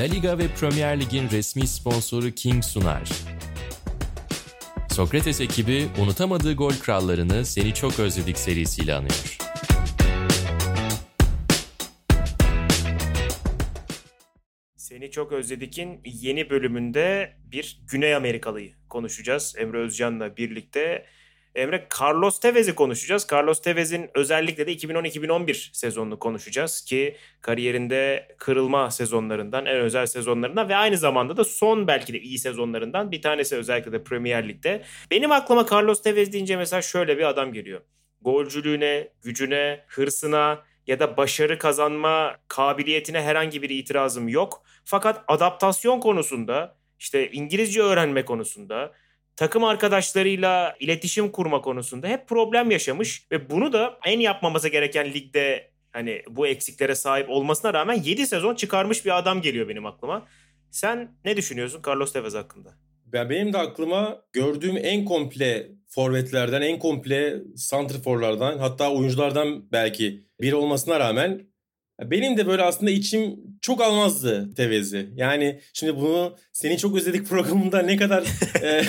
La Liga ve Premier Lig'in resmi sponsoru King sunar. Sokrates ekibi unutamadığı gol krallarını Seni Çok Özledik serisiyle anıyor. Seni Çok Özledik'in yeni bölümünde bir Güney Amerikalıyı konuşacağız Emre Özcan'la birlikte. Emre Carlos Tevez'i konuşacağız. Carlos Tevez'in özellikle de 2010-2011 sezonunu konuşacağız ki kariyerinde kırılma sezonlarından, en özel sezonlarından ve aynı zamanda da son belki de iyi sezonlarından bir tanesi özellikle de Premier Lig'de. Benim aklıma Carlos Tevez deyince mesela şöyle bir adam geliyor. Golcülüğüne, gücüne, hırsına ya da başarı kazanma kabiliyetine herhangi bir itirazım yok. Fakat adaptasyon konusunda, işte İngilizce öğrenme konusunda, takım arkadaşlarıyla iletişim kurma konusunda hep problem yaşamış ve bunu da en yapmaması gereken ligde hani bu eksiklere sahip olmasına rağmen 7 sezon çıkarmış bir adam geliyor benim aklıma. Sen ne düşünüyorsun Carlos Tevez hakkında? Ben benim de aklıma gördüğüm en komple forvetlerden, en komple santrforlardan hatta oyunculardan belki biri olmasına rağmen benim de böyle aslında içim çok almazdı Tevez'i. Yani şimdi bunu seni çok özledik programında ne kadar e,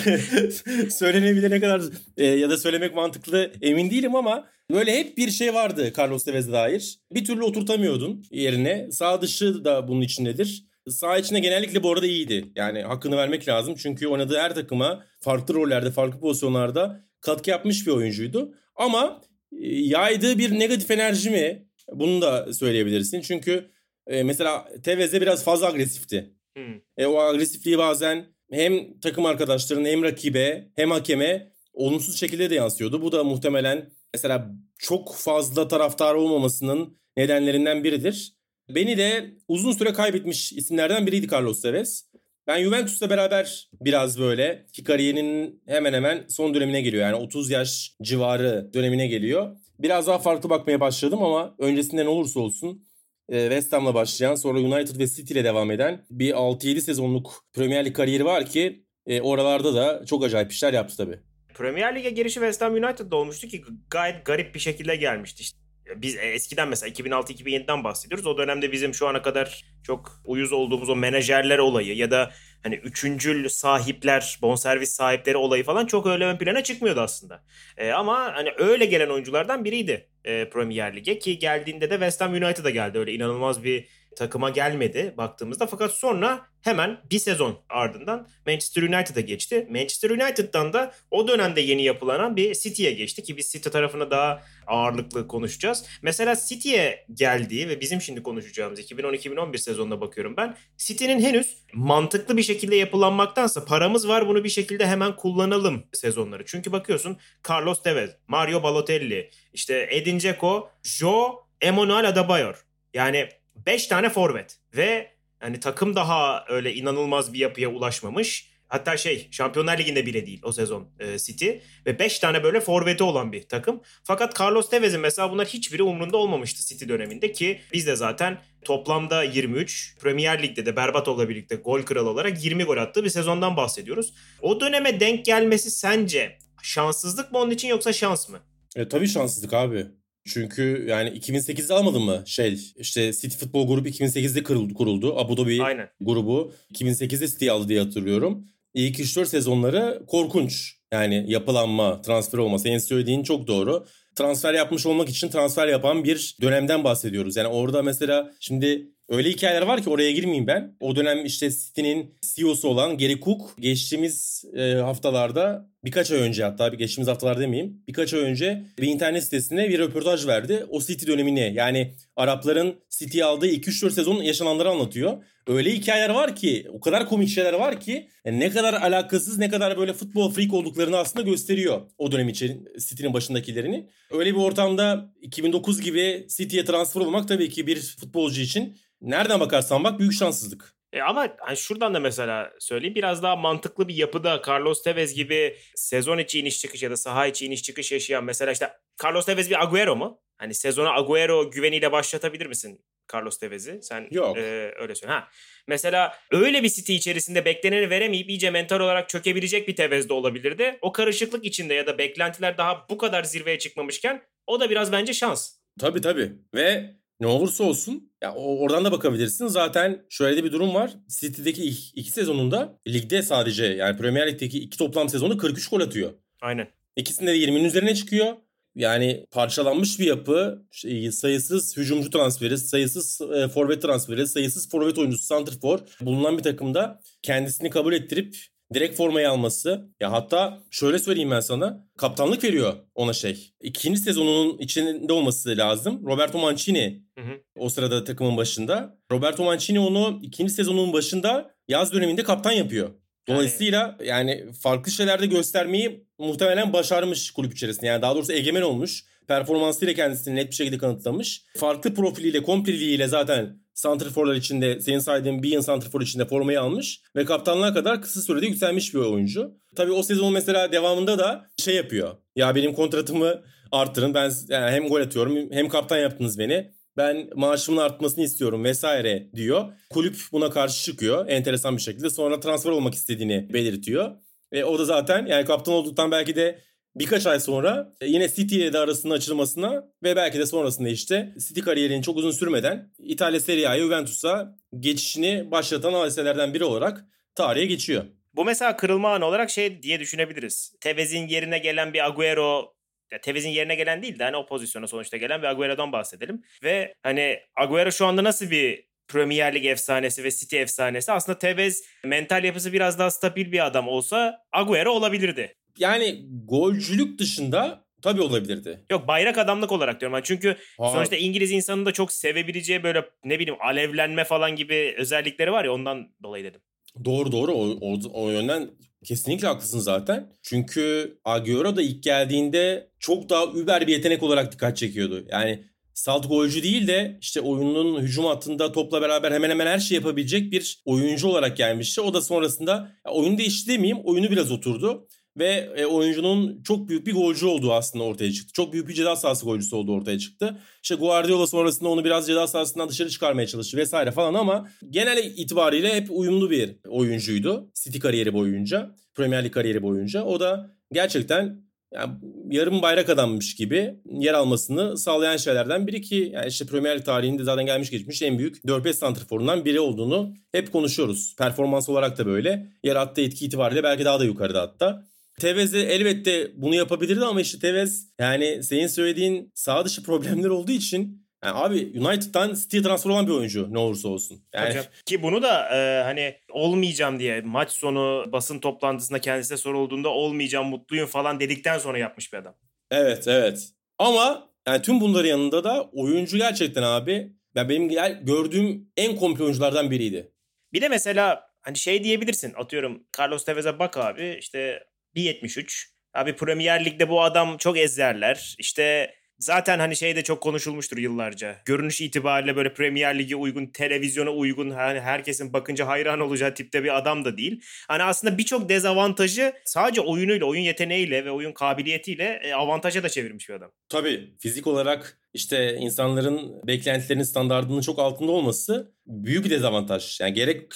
söylenebilir ne kadar e, ya da söylemek mantıklı emin değilim ama böyle hep bir şey vardı Carlos Tevez'e dair. Bir türlü oturtamıyordun yerine. Sağ dışı da bunun içindedir. Sağ içinde genellikle bu arada iyiydi. Yani hakkını vermek lazım. Çünkü oynadığı her takıma farklı rollerde, farklı pozisyonlarda katkı yapmış bir oyuncuydu. Ama e, yaydığı bir negatif enerji mi? Bunu da söyleyebilirsin. Çünkü e, mesela Tevez'de biraz fazla agresifti. Hmm. E, o agresifliği bazen hem takım arkadaşlarına hem rakibe hem hakeme olumsuz şekilde de yansıyordu. Bu da muhtemelen mesela çok fazla taraftar olmamasının nedenlerinden biridir. Beni de uzun süre kaybetmiş isimlerden biriydi Carlos Tevez. Ben Juventus'la beraber biraz böyle ki kariyerinin hemen hemen son dönemine geliyor. Yani 30 yaş civarı dönemine geliyor. Biraz daha farklı bakmaya başladım ama öncesinde ne olursa olsun e, West Ham'la başlayan sonra United ve City ile devam eden bir 6-7 sezonluk Premier Lig kariyeri var ki e, oralarda da çok acayip işler yaptı tabii. Premier Lig'e girişi West Ham United'da olmuştu ki gayet garip bir şekilde gelmişti. İşte biz e, eskiden mesela 2006-2007'den bahsediyoruz. O dönemde bizim şu ana kadar çok uyuz olduğumuz o menajerler olayı ya da hani üçüncül sahipler, bonservis sahipleri olayı falan çok öyle ön plana çıkmıyordu aslında. E, ama hani öyle gelen oyunculardan biriydi e, Premier Lig'e ki geldiğinde de West Ham United'a geldi. Öyle inanılmaz bir takıma gelmedi baktığımızda. Fakat sonra hemen bir sezon ardından Manchester United'a geçti. Manchester United'dan da o dönemde yeni yapılanan bir City'ye geçti ki biz City tarafına daha ağırlıklı konuşacağız. Mesela City'ye geldiği ve bizim şimdi konuşacağımız 2010-2011 sezonuna bakıyorum ben. City'nin henüz mantıklı bir şekilde yapılanmaktansa paramız var bunu bir şekilde hemen kullanalım sezonları. Çünkü bakıyorsun Carlos Tevez, Mario Balotelli, işte Edin Dzeko, Joe Emmanuel Adebayor. Yani 5 tane forvet ve yani takım daha öyle inanılmaz bir yapıya ulaşmamış. Hatta şey Şampiyonlar Ligi'nde bile değil o sezon e, City. Ve 5 tane böyle forveti olan bir takım. Fakat Carlos Tevez'in mesela bunlar hiçbiri umrunda olmamıştı City döneminde ki biz de zaten toplamda 23 Premier Lig'de de Berbatov'la birlikte gol kralı olarak 20 gol attığı bir sezondan bahsediyoruz. O döneme denk gelmesi sence şanssızlık mı onun için yoksa şans mı? E, tabii şanssızlık abi. Çünkü yani 2008'de almadın mı şey işte City Futbol Grubu 2008'de kuruldu, kuruldu. Abu Dhabi Aynen. grubu 2008'de City aldı diye hatırlıyorum. İlk 3-4 sezonları korkunç. Yani yapılanma, transfer olması. Senin söylediğin çok doğru. Transfer yapmış olmak için transfer yapan bir dönemden bahsediyoruz. Yani orada mesela şimdi Öyle hikayeler var ki oraya girmeyeyim ben. O dönem işte City'nin CEO'su olan Gary Cook geçtiğimiz e, haftalarda birkaç ay önce hatta bir geçtiğimiz haftalar demeyeyim. Birkaç ay önce bir internet sitesine bir röportaj verdi. O City dönemini yani Arapların City aldığı 2-3-4 sezon yaşananları anlatıyor. Öyle hikayeler var ki o kadar komik şeyler var ki yani ne kadar alakasız ne kadar böyle futbol freak olduklarını aslında gösteriyor o dönem için City'nin başındakilerini. Öyle bir ortamda 2009 gibi City'ye transfer olmak tabii ki bir futbolcu için nereden bakarsan bak büyük şanssızlık. E ama hani şuradan da mesela söyleyeyim biraz daha mantıklı bir yapıda Carlos Tevez gibi sezon içi iniş çıkış ya da saha içi iniş çıkış yaşayan mesela işte Carlos Tevez bir Agüero mu? Hani sezona Agüero güveniyle başlatabilir misin Carlos Tevez'i? Sen Yok. E, öyle söyle. Ha. Mesela öyle bir City içerisinde bekleneni veremeyip iyice mental olarak çökebilecek bir Tevez de olabilirdi. O karışıklık içinde ya da beklentiler daha bu kadar zirveye çıkmamışken o da biraz bence şans. Tabii tabii. Ve ne olursa olsun ya oradan da bakabilirsin. Zaten şöyle de bir durum var. City'deki ilk iki sezonunda ligde sadece yani Premier Lig'deki iki toplam sezonu 43 gol atıyor. Aynen. İkisinde de 20'nin üzerine çıkıyor. Yani parçalanmış bir yapı, şey, sayısız hücumcu transferi, sayısız e, forvet transferi, sayısız forvet oyuncusu, santrfor bulunan bir takımda kendisini kabul ettirip direkt formayı alması. Ya hatta şöyle söyleyeyim ben sana. Kaptanlık veriyor ona şey. İkinci sezonunun içinde olması lazım. Roberto Mancini hı hı. o sırada takımın başında. Roberto Mancini onu ikinci sezonun başında yaz döneminde kaptan yapıyor. Dolayısıyla yani farklı şeylerde göstermeyi muhtemelen başarmış kulüp içerisinde. Yani daha doğrusu egemen olmuş. Performansıyla kendisini net bir şekilde kanıtlamış. Farklı profiliyle, kompliliğiyle zaten santrforlar içinde, senin saydığın Bean santrfor içinde formayı almış. Ve kaptanlığa kadar kısa sürede yükselmiş bir oyuncu. Tabii o sezon mesela devamında da şey yapıyor. Ya benim kontratımı arttırın. Ben yani hem gol atıyorum hem kaptan yaptınız beni ben maaşımın artmasını istiyorum vesaire diyor. Kulüp buna karşı çıkıyor enteresan bir şekilde. Sonra transfer olmak istediğini belirtiyor. E, o da zaten yani kaptan olduktan belki de birkaç ay sonra e, yine City ile de arasının açılmasına ve belki de sonrasında işte City kariyerinin çok uzun sürmeden İtalya Serie A'ya Juventus'a geçişini başlatan hadiselerden biri olarak tarihe geçiyor. Bu mesela kırılma anı olarak şey diye düşünebiliriz. Tevez'in yerine gelen bir Agüero ya Tevez'in yerine gelen değil de hani o pozisyona sonuçta gelen bir Agüero'dan bahsedelim. Ve hani Agüero şu anda nasıl bir Premier Lig efsanesi ve City efsanesi. Aslında Tevez mental yapısı biraz daha stabil bir adam olsa Agüero olabilirdi. Yani golcülük dışında tabii olabilirdi. Yok bayrak adamlık olarak diyorum. Çünkü ha. sonuçta İngiliz insanın da çok sevebileceği böyle ne bileyim alevlenme falan gibi özellikleri var ya ondan dolayı dedim. Doğru doğru o, o, o yönden kesinlikle haklısın zaten. Çünkü Agüero da ilk geldiğinde çok daha über bir yetenek olarak dikkat çekiyordu. Yani salt golcü değil de işte oyunun hücum hattında topla beraber hemen hemen her şey yapabilecek bir oyuncu olarak gelmişti. O da sonrasında ya oyun değişti demeyeyim oyunu biraz oturdu ve e, oyuncunun çok büyük bir golcü olduğu aslında ortaya çıktı. Çok büyük bir ceza sahası golcüsü olduğu ortaya çıktı. İşte Guardiola sonrasında onu biraz ceza sahasından dışarı çıkarmaya çalıştı vesaire falan ama genel itibariyle hep uyumlu bir oyuncuydu. City kariyeri boyunca, Premier Lig kariyeri boyunca. O da gerçekten yani yarım bayrak adammış gibi yer almasını sağlayan şeylerden biri ki yani işte Premier Lig tarihinde zaten gelmiş geçmiş en büyük 4-5 santrforundan biri olduğunu hep konuşuyoruz. Performans olarak da böyle. Yarattığı etki itibariyle belki daha da yukarıda hatta. Tevez de elbette bunu yapabilirdi ama işte Tevez yani senin söylediğin sağ dışı problemler olduğu için yani abi United'dan City'ye transfer olan bir oyuncu ne olursa olsun. Yani... Hocam, ki bunu da e, hani olmayacağım diye maç sonu basın toplantısında kendisine sorulduğunda olmayacağım mutluyum falan dedikten sonra yapmış bir adam. Evet evet. Ama yani tüm bunların yanında da oyuncu gerçekten abi ben benim gördüğüm en komple oyunculardan biriydi. Bir de mesela hani şey diyebilirsin atıyorum Carlos Tevez'e bak abi işte 1.73. Abi Premier Lig'de bu adam çok ezerler. İşte zaten hani şey de çok konuşulmuştur yıllarca. Görünüş itibariyle böyle Premier Lig'e uygun, televizyona uygun, hani herkesin bakınca hayran olacağı tipte bir adam da değil. Hani aslında birçok dezavantajı sadece oyunuyla, oyun yeteneğiyle ve oyun kabiliyetiyle e, avantaja da çevirmiş bir adam. Tabii fizik olarak işte insanların beklentilerinin standartının çok altında olması büyük bir dezavantaj. Yani gerek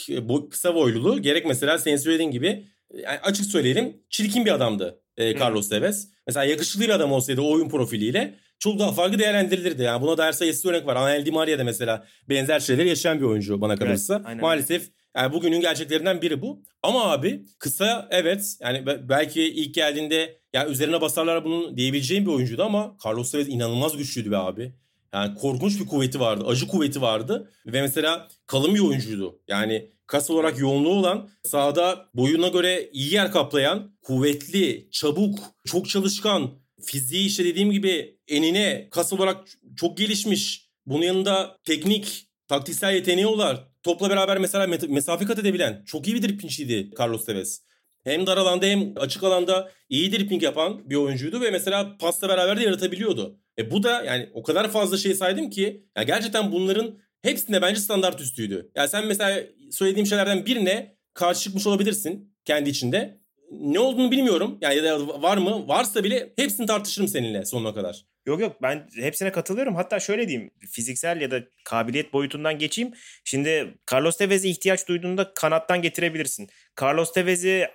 kısa boyluluğu gerek mesela senin söylediğin gibi yani açık söyleyelim çirkin bir adamdı e, Carlos Tevez. Mesela yakışıklı bir adam olsaydı o oyun profiliyle çok daha farklı değerlendirilirdi. Yani buna dair sayısız örnek var. Angel Di Maria da mesela benzer şeyleri yaşayan bir oyuncu bana kalırsa. Evet, Maalesef yani bugünün gerçeklerinden biri bu. Ama abi kısa evet yani belki ilk geldiğinde ya üzerine basarlar bunun diyebileceğim bir oyuncuydu ama Carlos Tevez inanılmaz güçlüydü be abi. Yani korkunç bir kuvveti vardı. Acı kuvveti vardı. Ve mesela kalın bir oyuncuydu. Yani kas olarak yoğunluğu olan, sahada boyuna göre iyi yer kaplayan, kuvvetli, çabuk, çok çalışkan, fiziği işte dediğim gibi enine kas olarak çok gelişmiş. Bunun yanında teknik, taktiksel yeteneği olan, topla beraber mesela mesafe kat edebilen çok iyi bir driplinçiydi Carlos Tevez. Hem dar alanda hem açık alanda iyi dripping yapan bir oyuncuydu ve mesela pasla beraber de yaratabiliyordu. E bu da yani o kadar fazla şey saydım ki ya gerçekten bunların hepsinde bence standart üstüydü. Ya yani sen mesela söylediğim şeylerden birine karşı çıkmış olabilirsin kendi içinde. Ne olduğunu bilmiyorum. Yani ya da var mı? Varsa bile hepsini tartışırım seninle sonuna kadar. Yok yok ben hepsine katılıyorum. Hatta şöyle diyeyim fiziksel ya da kabiliyet boyutundan geçeyim. Şimdi Carlos Tevez'e ihtiyaç duyduğunda kanattan getirebilirsin. Carlos Tevez'i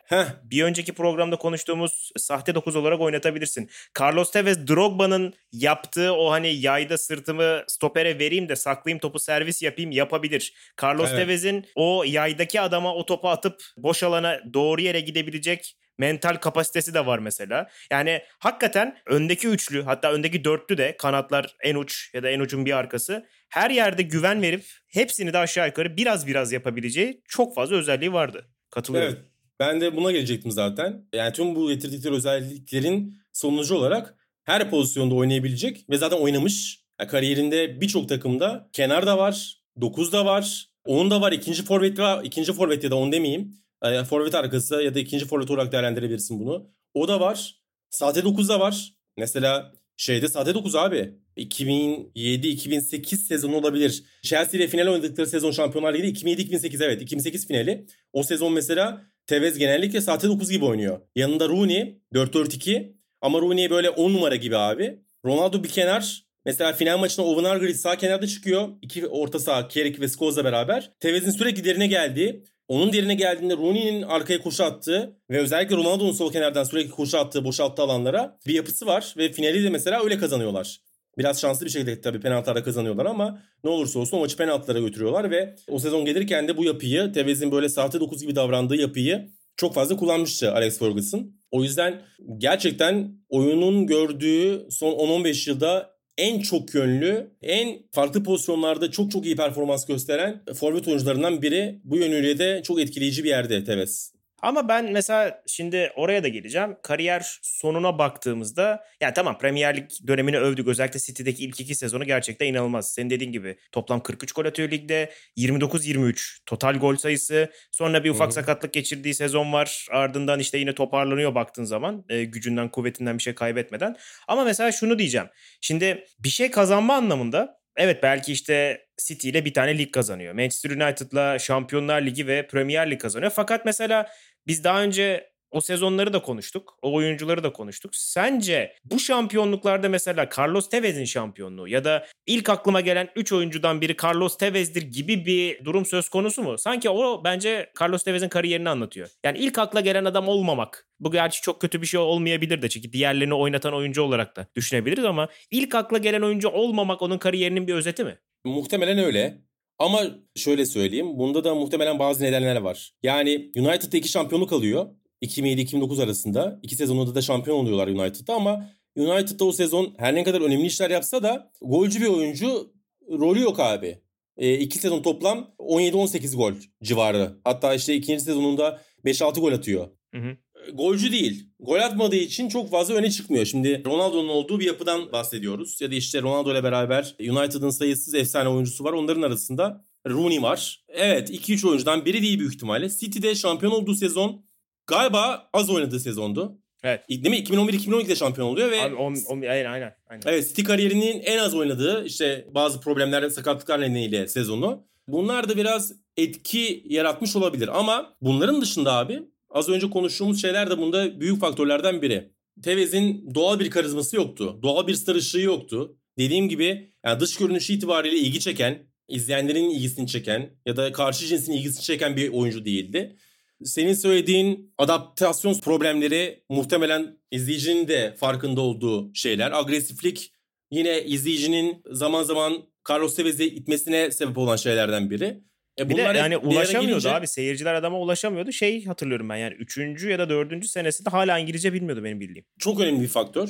bir önceki programda konuştuğumuz sahte dokuz olarak oynatabilirsin. Carlos Tevez Drogba'nın yaptığı o hani yayda sırtımı stopere vereyim de saklayayım topu servis yapayım yapabilir. Carlos Evet. Tevez'in o yaydaki adama o topu atıp boş alana doğru yere gidebilecek mental kapasitesi de var mesela. Yani hakikaten öndeki üçlü hatta öndeki dörtlü de kanatlar en uç ya da en ucun bir arkası her yerde güven verip hepsini de aşağı yukarı biraz biraz yapabileceği çok fazla özelliği vardı. Katılıyorum. evet. Ben de buna gelecektim zaten. Yani tüm bu getirdikleri özelliklerin sonucu olarak her pozisyonda oynayabilecek ve zaten oynamış. Yani kariyerinde birçok takımda kenar da var, 9 da var, 10 da var, ikinci forvet var, ikinci forvet ya da 10 demeyeyim. Yani forvet arkası ya da ikinci forvet olarak değerlendirebilirsin bunu. O da var. Sahte 9 da var. Mesela şeyde sahte 9 abi. 2007-2008 sezonu olabilir. Chelsea ile final oynadıkları sezon Şampiyonlar Ligi'de 2007-2008 evet 2008 finali. O sezon mesela Tevez genellikle sahte 9 gibi oynuyor. Yanında Rooney 4-4-2 ama Rooney böyle 10 numara gibi abi. Ronaldo bir kenar. Mesela final maçında Owen Hargreaves sağ kenarda çıkıyor. İki orta saha Kerik ve Skoles'la beraber. Tevez'in sürekli derine geldiği, onun derine geldiğinde Rooney'nin arkaya koşu attığı ve özellikle Ronaldo'nun sol kenardan sürekli koşu attığı, boşalttığı alanlara bir yapısı var. Ve finali de mesela öyle kazanıyorlar. Biraz şanslı bir şekilde tabii penaltılarda kazanıyorlar ama ne olursa olsun o maçı penaltılara götürüyorlar ve o sezon gelirken de bu yapıyı Tevez'in böyle sahte 9 gibi davrandığı yapıyı çok fazla kullanmıştı Alex Ferguson. O yüzden gerçekten oyunun gördüğü son 10-15 yılda en çok yönlü, en farklı pozisyonlarda çok çok iyi performans gösteren forvet oyuncularından biri. Bu yönüyle de çok etkileyici bir yerde Tevez. Ama ben mesela şimdi oraya da geleceğim. Kariyer sonuna baktığımızda yani tamam Premier Lig dönemini övdük. Özellikle City'deki ilk iki sezonu gerçekten inanılmaz. Senin dediğin gibi toplam 43 gol atıyor ligde. 29-23 total gol sayısı. Sonra bir ufak Hı hı. sakatlık geçirdiği sezon var. Ardından işte yine toparlanıyor baktığın zaman. E, gücünden kuvvetinden bir şey kaybetmeden. Ama mesela şunu diyeceğim. Şimdi bir şey kazanma anlamında Evet belki işte City ile bir tane lig kazanıyor. Manchester United'la Şampiyonlar Ligi ve Premier Lig kazanıyor. Fakat mesela biz daha önce o sezonları da konuştuk. O oyuncuları da konuştuk. Sence bu şampiyonluklarda mesela Carlos Tevez'in şampiyonluğu ya da ilk aklıma gelen 3 oyuncudan biri Carlos Tevez'dir gibi bir durum söz konusu mu? Sanki o bence Carlos Tevez'in kariyerini anlatıyor. Yani ilk akla gelen adam olmamak. Bu gerçi çok kötü bir şey olmayabilir de çünkü diğerlerini oynatan oyuncu olarak da düşünebiliriz ama ilk akla gelen oyuncu olmamak onun kariyerinin bir özeti mi? Muhtemelen öyle. Ama şöyle söyleyeyim. Bunda da muhtemelen bazı nedenler var. Yani United'da iki şampiyonluk alıyor. 2007-2009 arasında. İki sezonunda da şampiyon oluyorlar United'da ama United'da o sezon her ne kadar önemli işler yapsa da golcü bir oyuncu rolü yok abi. E, iki sezon toplam 17-18 gol civarı. Hatta işte ikinci sezonunda 5-6 gol atıyor. Hı hı. E, Golcü değil. Gol atmadığı için çok fazla öne çıkmıyor. Şimdi Ronaldo'nun olduğu bir yapıdan bahsediyoruz. Ya da işte Ronaldo ile beraber United'ın sayısız efsane oyuncusu var. Onların arasında Rooney var. Evet 2-3 oyuncudan biri değil büyük ihtimalle. City'de şampiyon olduğu sezon galiba az oynadığı sezondu. Evet. Değil mi? 2011-2012'de şampiyon oluyor ve Abi, on, on, aynen aynen. aynen. Evet City kariyerinin en az oynadığı işte bazı problemler, sakatlıklar nedeniyle sezonu. Bunlar da biraz etki yaratmış olabilir ama bunların dışında abi az önce konuştuğumuz şeyler de bunda büyük faktörlerden biri. Tevez'in doğal bir karizması yoktu. Doğal bir star ışığı yoktu. Dediğim gibi yani dış görünüşü itibariyle ilgi çeken, izleyenlerin ilgisini çeken ya da karşı cinsin ilgisini çeken bir oyuncu değildi. Senin söylediğin adaptasyon problemleri muhtemelen izleyicinin de farkında olduğu şeyler. Agresiflik yine izleyicinin zaman zaman Carlos Tevez'i itmesine sebep olan şeylerden biri. E Bir de yani ulaşamıyordu gelince- abi. Seyirciler adama ulaşamıyordu. Şey hatırlıyorum ben yani 3. ya da 4. senesinde hala İngilizce bilmiyordu benim bildiğim. Çok önemli bir faktör.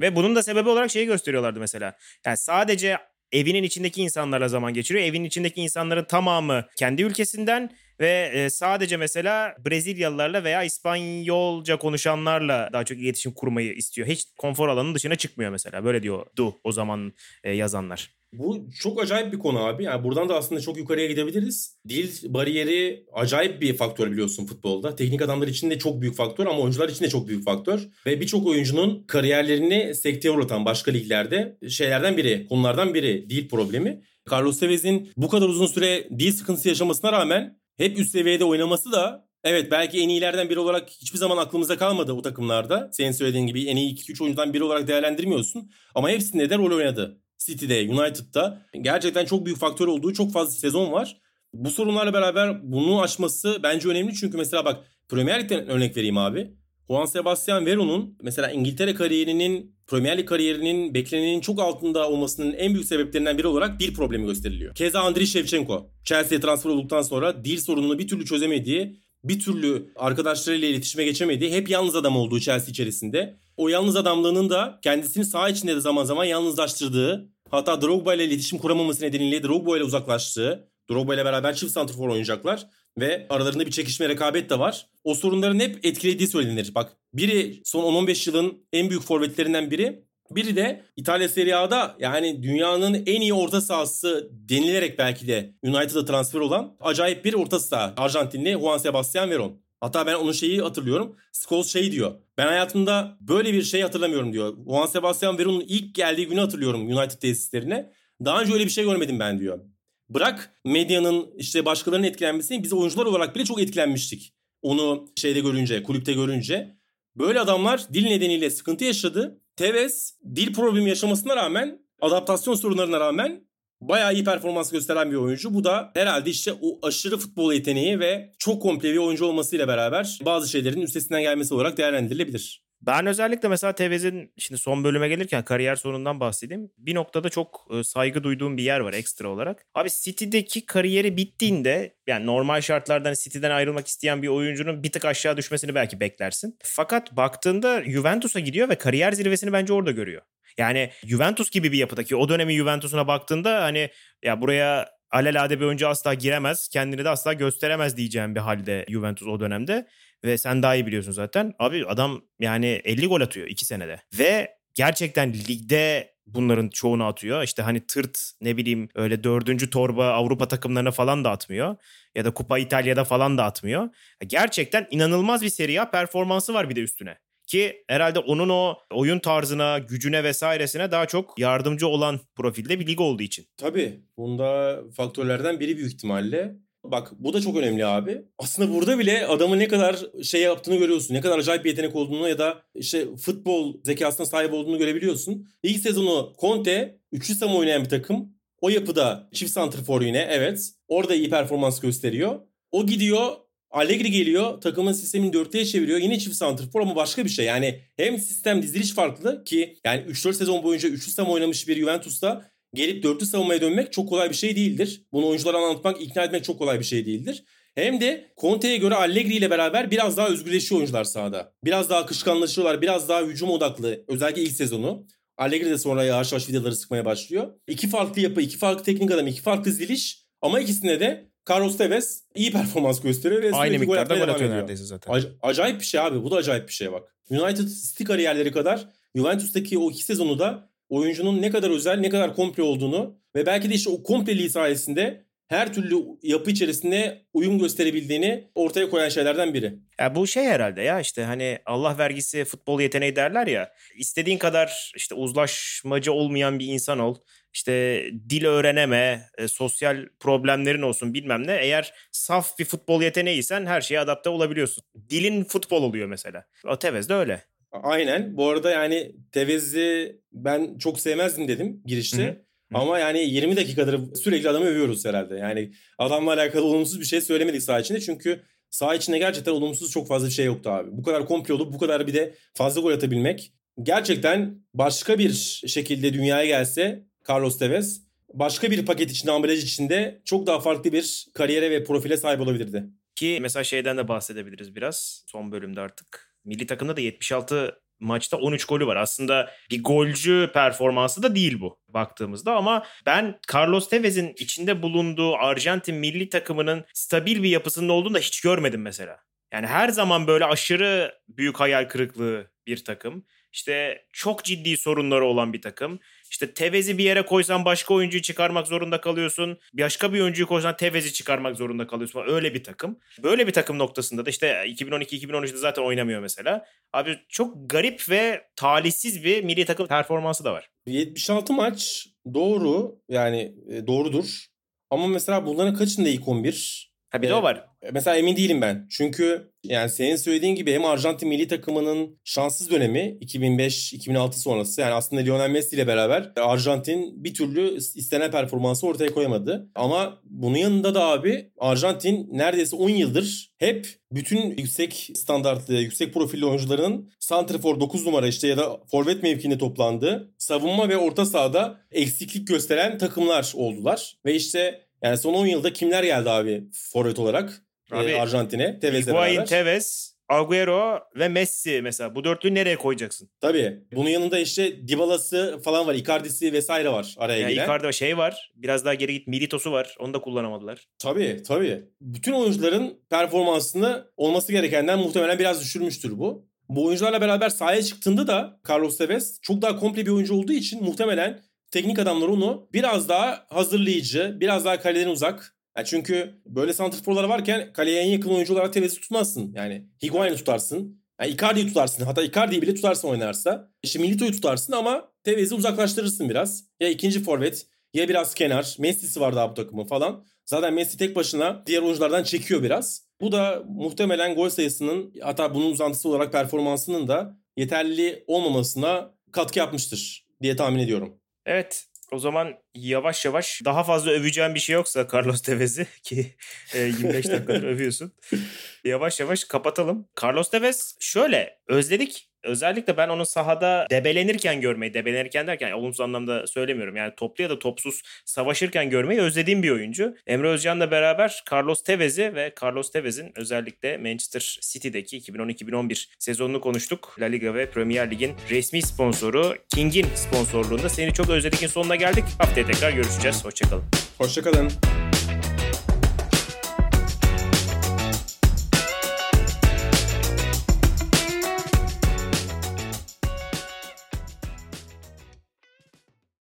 Ve bunun da sebebi olarak şeyi gösteriyorlardı mesela. Yani sadece evinin içindeki insanlarla zaman geçiriyor. Evinin içindeki insanların tamamı kendi ülkesinden ve e, sadece mesela Brezilyalılarla veya İspanyolca konuşanlarla daha çok iletişim kurmayı istiyor. Hiç konfor alanının dışına çıkmıyor mesela. Böyle diyordu o zaman e, yazanlar. Bu çok acayip bir konu abi. Yani buradan da aslında çok yukarıya gidebiliriz. Dil bariyeri acayip bir faktör biliyorsun futbolda. Teknik adamlar için de çok büyük faktör ama oyuncular için de çok büyük faktör. Ve birçok oyuncunun kariyerlerini sekteye uğratan başka liglerde şeylerden biri, konulardan biri dil problemi. Carlos Tevez'in bu kadar uzun süre dil sıkıntısı yaşamasına rağmen hep üst seviyede oynaması da Evet belki en iyilerden biri olarak hiçbir zaman aklımıza kalmadı o takımlarda. Senin söylediğin gibi en iyi 2-3 oyuncudan biri olarak değerlendirmiyorsun. Ama hepsinde de rol oynadı. City'de, United'da gerçekten çok büyük faktör olduğu çok fazla sezon var. Bu sorunlarla beraber bunu aşması bence önemli çünkü mesela bak Premier Lig'den örnek vereyim abi. Juan Sebastian Veron'un mesela İngiltere kariyerinin, Premier Lig kariyerinin beklenenin çok altında olmasının en büyük sebeplerinden biri olarak bir problemi gösteriliyor. Keza Andriy Shevchenko. Chelsea'ye transfer olduktan sonra dil sorununu bir türlü çözemediği, bir türlü arkadaşlarıyla iletişime geçemediği, hep yalnız adam olduğu Chelsea içerisinde. O yalnız adamlığının da kendisini saha içinde de zaman zaman yalnızlaştırdığı, hatta Drogba ile iletişim kuramaması nedeniyle Drogba ile uzaklaştığı, Drogba ile beraber çift santrfor oynayacaklar ve aralarında bir çekişme rekabet de var. O sorunların hep etkilediği söylenir. Bak biri son 10-15 yılın en büyük forvetlerinden biri. Biri de İtalya Serie A'da yani dünyanın en iyi orta sahası denilerek belki de United'a transfer olan acayip bir orta saha. Arjantinli Juan Sebastian Veron. Hatta ben onun şeyi hatırlıyorum. Scholes şey diyor. Ben hayatımda böyle bir şey hatırlamıyorum diyor. Juan Sebastian Veron'un ilk geldiği günü hatırlıyorum United tesislerine. Daha önce öyle bir şey görmedim ben diyor. Bırak medyanın işte başkalarının etkilenmesini biz oyuncular olarak bile çok etkilenmiştik. Onu şeyde görünce, kulüpte görünce. Böyle adamlar dil nedeniyle sıkıntı yaşadı. Tevez dil problemi yaşamasına rağmen, adaptasyon sorunlarına rağmen bayağı iyi performans gösteren bir oyuncu. Bu da herhalde işte o aşırı futbol yeteneği ve çok komple bir oyuncu olmasıyla beraber bazı şeylerin üstesinden gelmesi olarak değerlendirilebilir. Ben özellikle mesela Tevez'in şimdi son bölüme gelirken kariyer sonundan bahsedeyim. Bir noktada çok e, saygı duyduğum bir yer var ekstra olarak. Abi City'deki kariyeri bittiğinde yani normal şartlardan City'den ayrılmak isteyen bir oyuncunun bir tık aşağı düşmesini belki beklersin. Fakat baktığında Juventus'a gidiyor ve kariyer zirvesini bence orada görüyor. Yani Juventus gibi bir yapıdaki o dönemi Juventus'una baktığında hani ya buraya alelade bir oyuncu asla giremez, kendini de asla gösteremez diyeceğim bir halde Juventus o dönemde. Ve sen daha iyi biliyorsun zaten. Abi adam yani 50 gol atıyor 2 senede. Ve gerçekten ligde bunların çoğunu atıyor. İşte hani tırt ne bileyim öyle dördüncü torba Avrupa takımlarına falan da atmıyor. Ya da Kupa İtalya'da falan da atmıyor. Gerçekten inanılmaz bir Serie A performansı var bir de üstüne. Ki herhalde onun o oyun tarzına, gücüne vesairesine daha çok yardımcı olan profilde bir lig olduğu için. Tabii. Bunda faktörlerden biri büyük ihtimalle. Bak bu da çok önemli abi. Aslında burada bile adamın ne kadar şey yaptığını görüyorsun. Ne kadar acayip bir yetenek olduğunu ya da işte futbol zekasına sahip olduğunu görebiliyorsun. İlk sezonu Conte üçlü sam oynayan bir takım. O yapıda çift santrfor yine evet. Orada iyi performans gösteriyor. O gidiyor Allegri geliyor takımın sistemini dörtlüğe çeviriyor. Yine çift santrfor ama başka bir şey. Yani hem sistem diziliş farklı ki yani 3-4 sezon boyunca üçlü sam oynamış bir Juventus'ta gelip dörtlü savunmaya dönmek çok kolay bir şey değildir. Bunu oyunculara anlatmak, ikna etmek çok kolay bir şey değildir. Hem de Conte'ye göre Allegri ile beraber biraz daha özgürleşiyor oyuncular sahada. Biraz daha akışkanlaşıyorlar, biraz daha hücum odaklı. Özellikle ilk sezonu. Allegri de sonra yavaş yavaş vidaları sıkmaya başlıyor. İki farklı yapı, iki farklı teknik adam, iki farklı diziliş. Ama ikisinde de Carlos Tevez iyi performans gösteriyor. Ve Aynı miktarda gol atıyor neredeyse zaten. Ac- acayip bir şey abi. Bu da acayip bir şey bak. United City kariyerleri kadar Juventus'taki o iki sezonu da oyuncunun ne kadar özel, ne kadar komple olduğunu ve belki de işte o kompleliği sayesinde her türlü yapı içerisinde uyum gösterebildiğini ortaya koyan şeylerden biri. Ya bu şey herhalde ya işte hani Allah vergisi futbol yeteneği derler ya. İstediğin kadar işte uzlaşmacı olmayan bir insan ol. İşte dil öğreneme, e, sosyal problemlerin olsun bilmem ne. Eğer saf bir futbol yeteneğiysen her şeye adapte olabiliyorsun. Dilin futbol oluyor mesela. O Tevez de öyle. Aynen. Bu arada yani Tevez'i ben çok sevmezdim dedim girişte. Hı hı. Ama yani 20 dakikadır sürekli adamı övüyoruz herhalde. Yani adamla alakalı olumsuz bir şey söylemedik saha içinde. Çünkü saha içinde gerçekten olumsuz çok fazla bir şey yoktu abi. Bu kadar komple olup bu kadar bir de fazla gol atabilmek. Gerçekten başka bir şekilde dünyaya gelse Carlos Tevez başka bir paket içinde ambalaj içinde çok daha farklı bir kariyere ve profile sahip olabilirdi. Ki mesela şeyden de bahsedebiliriz biraz son bölümde artık. Milli takımda da 76 maçta 13 golü var. Aslında bir golcü performansı da değil bu baktığımızda ama ben Carlos Tevez'in içinde bulunduğu Arjantin milli takımının stabil bir yapısının olduğunu da hiç görmedim mesela. Yani her zaman böyle aşırı büyük hayal kırıklığı bir takım. İşte çok ciddi sorunları olan bir takım. İşte Tevez'i bir yere koysan başka oyuncuyu çıkarmak zorunda kalıyorsun. Başka bir oyuncuyu koysan Tevez'i çıkarmak zorunda kalıyorsun. Öyle bir takım. Böyle bir takım noktasında da işte 2012-2013'de zaten oynamıyor mesela. Abi çok garip ve talihsiz bir milli takım performansı da var. 76 maç doğru yani e, doğrudur. Ama mesela bunların kaçında ilk 11? Ha bir de o var. Mesela emin değilim ben. Çünkü yani senin söylediğin gibi hem Arjantin milli takımının şanssız dönemi 2005-2006 sonrası yani aslında Lionel Messi ile beraber Arjantin bir türlü istenen performansı ortaya koyamadı. Ama bunun yanında da abi Arjantin neredeyse 10 yıldır hep bütün yüksek standartlı, yüksek profilli oyuncuların santrafor 9 numara işte ya da forvet mevkinde toplandığı savunma ve orta sahada eksiklik gösteren takımlar oldular. Ve işte yani son 10 yılda kimler geldi abi forvet olarak abi, e, Arjantin'e? Tevez'le beraber. Tevez, Agüero ve Messi mesela. Bu dörtlüyü nereye koyacaksın? Tabii. Bunun yanında işte Dybala'sı falan var. Icardi'si vesaire var araya yani giren. Icardi şey var. Biraz daha geri git. Milito'su var. Onu da kullanamadılar. Tabii tabii. Bütün oyuncuların performansını olması gerekenden muhtemelen biraz düşürmüştür bu. Bu oyuncularla beraber sahaya çıktığında da Carlos Tevez çok daha komple bir oyuncu olduğu için muhtemelen teknik adamlar onu biraz daha hazırlayıcı, biraz daha kaleden uzak. Yani çünkü böyle santrforlar varken kaleye en yakın oyuncu olarak Tevez'i tutmazsın. Yani Higuain'i tutarsın. Yani Icardi'yi tutarsın. Hatta Icardi'yi bile tutarsın oynarsa. İşte Milito'yu tutarsın ama Tevez'i uzaklaştırırsın biraz. Ya ikinci forvet ya biraz kenar. Messi'si var daha bu takımın falan. Zaten Messi tek başına diğer oyunculardan çekiyor biraz. Bu da muhtemelen gol sayısının hatta bunun uzantısı olarak performansının da yeterli olmamasına katkı yapmıştır diye tahmin ediyorum. Evet o zaman yavaş yavaş daha fazla öveceğim bir şey yoksa Carlos Tevez'i ki 25 e, dakikadır övüyorsun. Yavaş yavaş kapatalım. Carlos Tevez şöyle özledik Özellikle ben onu sahada debelenirken görmeyi, debelenirken derken olumsuz anlamda söylemiyorum. Yani toplu ya da topsuz savaşırken görmeyi özlediğim bir oyuncu. Emre Özcan'la beraber Carlos Tevez'i ve Carlos Tevez'in özellikle Manchester City'deki 2010-2011 sezonunu konuştuk. La Liga ve Premier Lig'in resmi sponsoru King'in sponsorluğunda seni çok özledik'in sonuna geldik. Haftaya tekrar görüşeceğiz. Hoşçakalın. Hoşçakalın.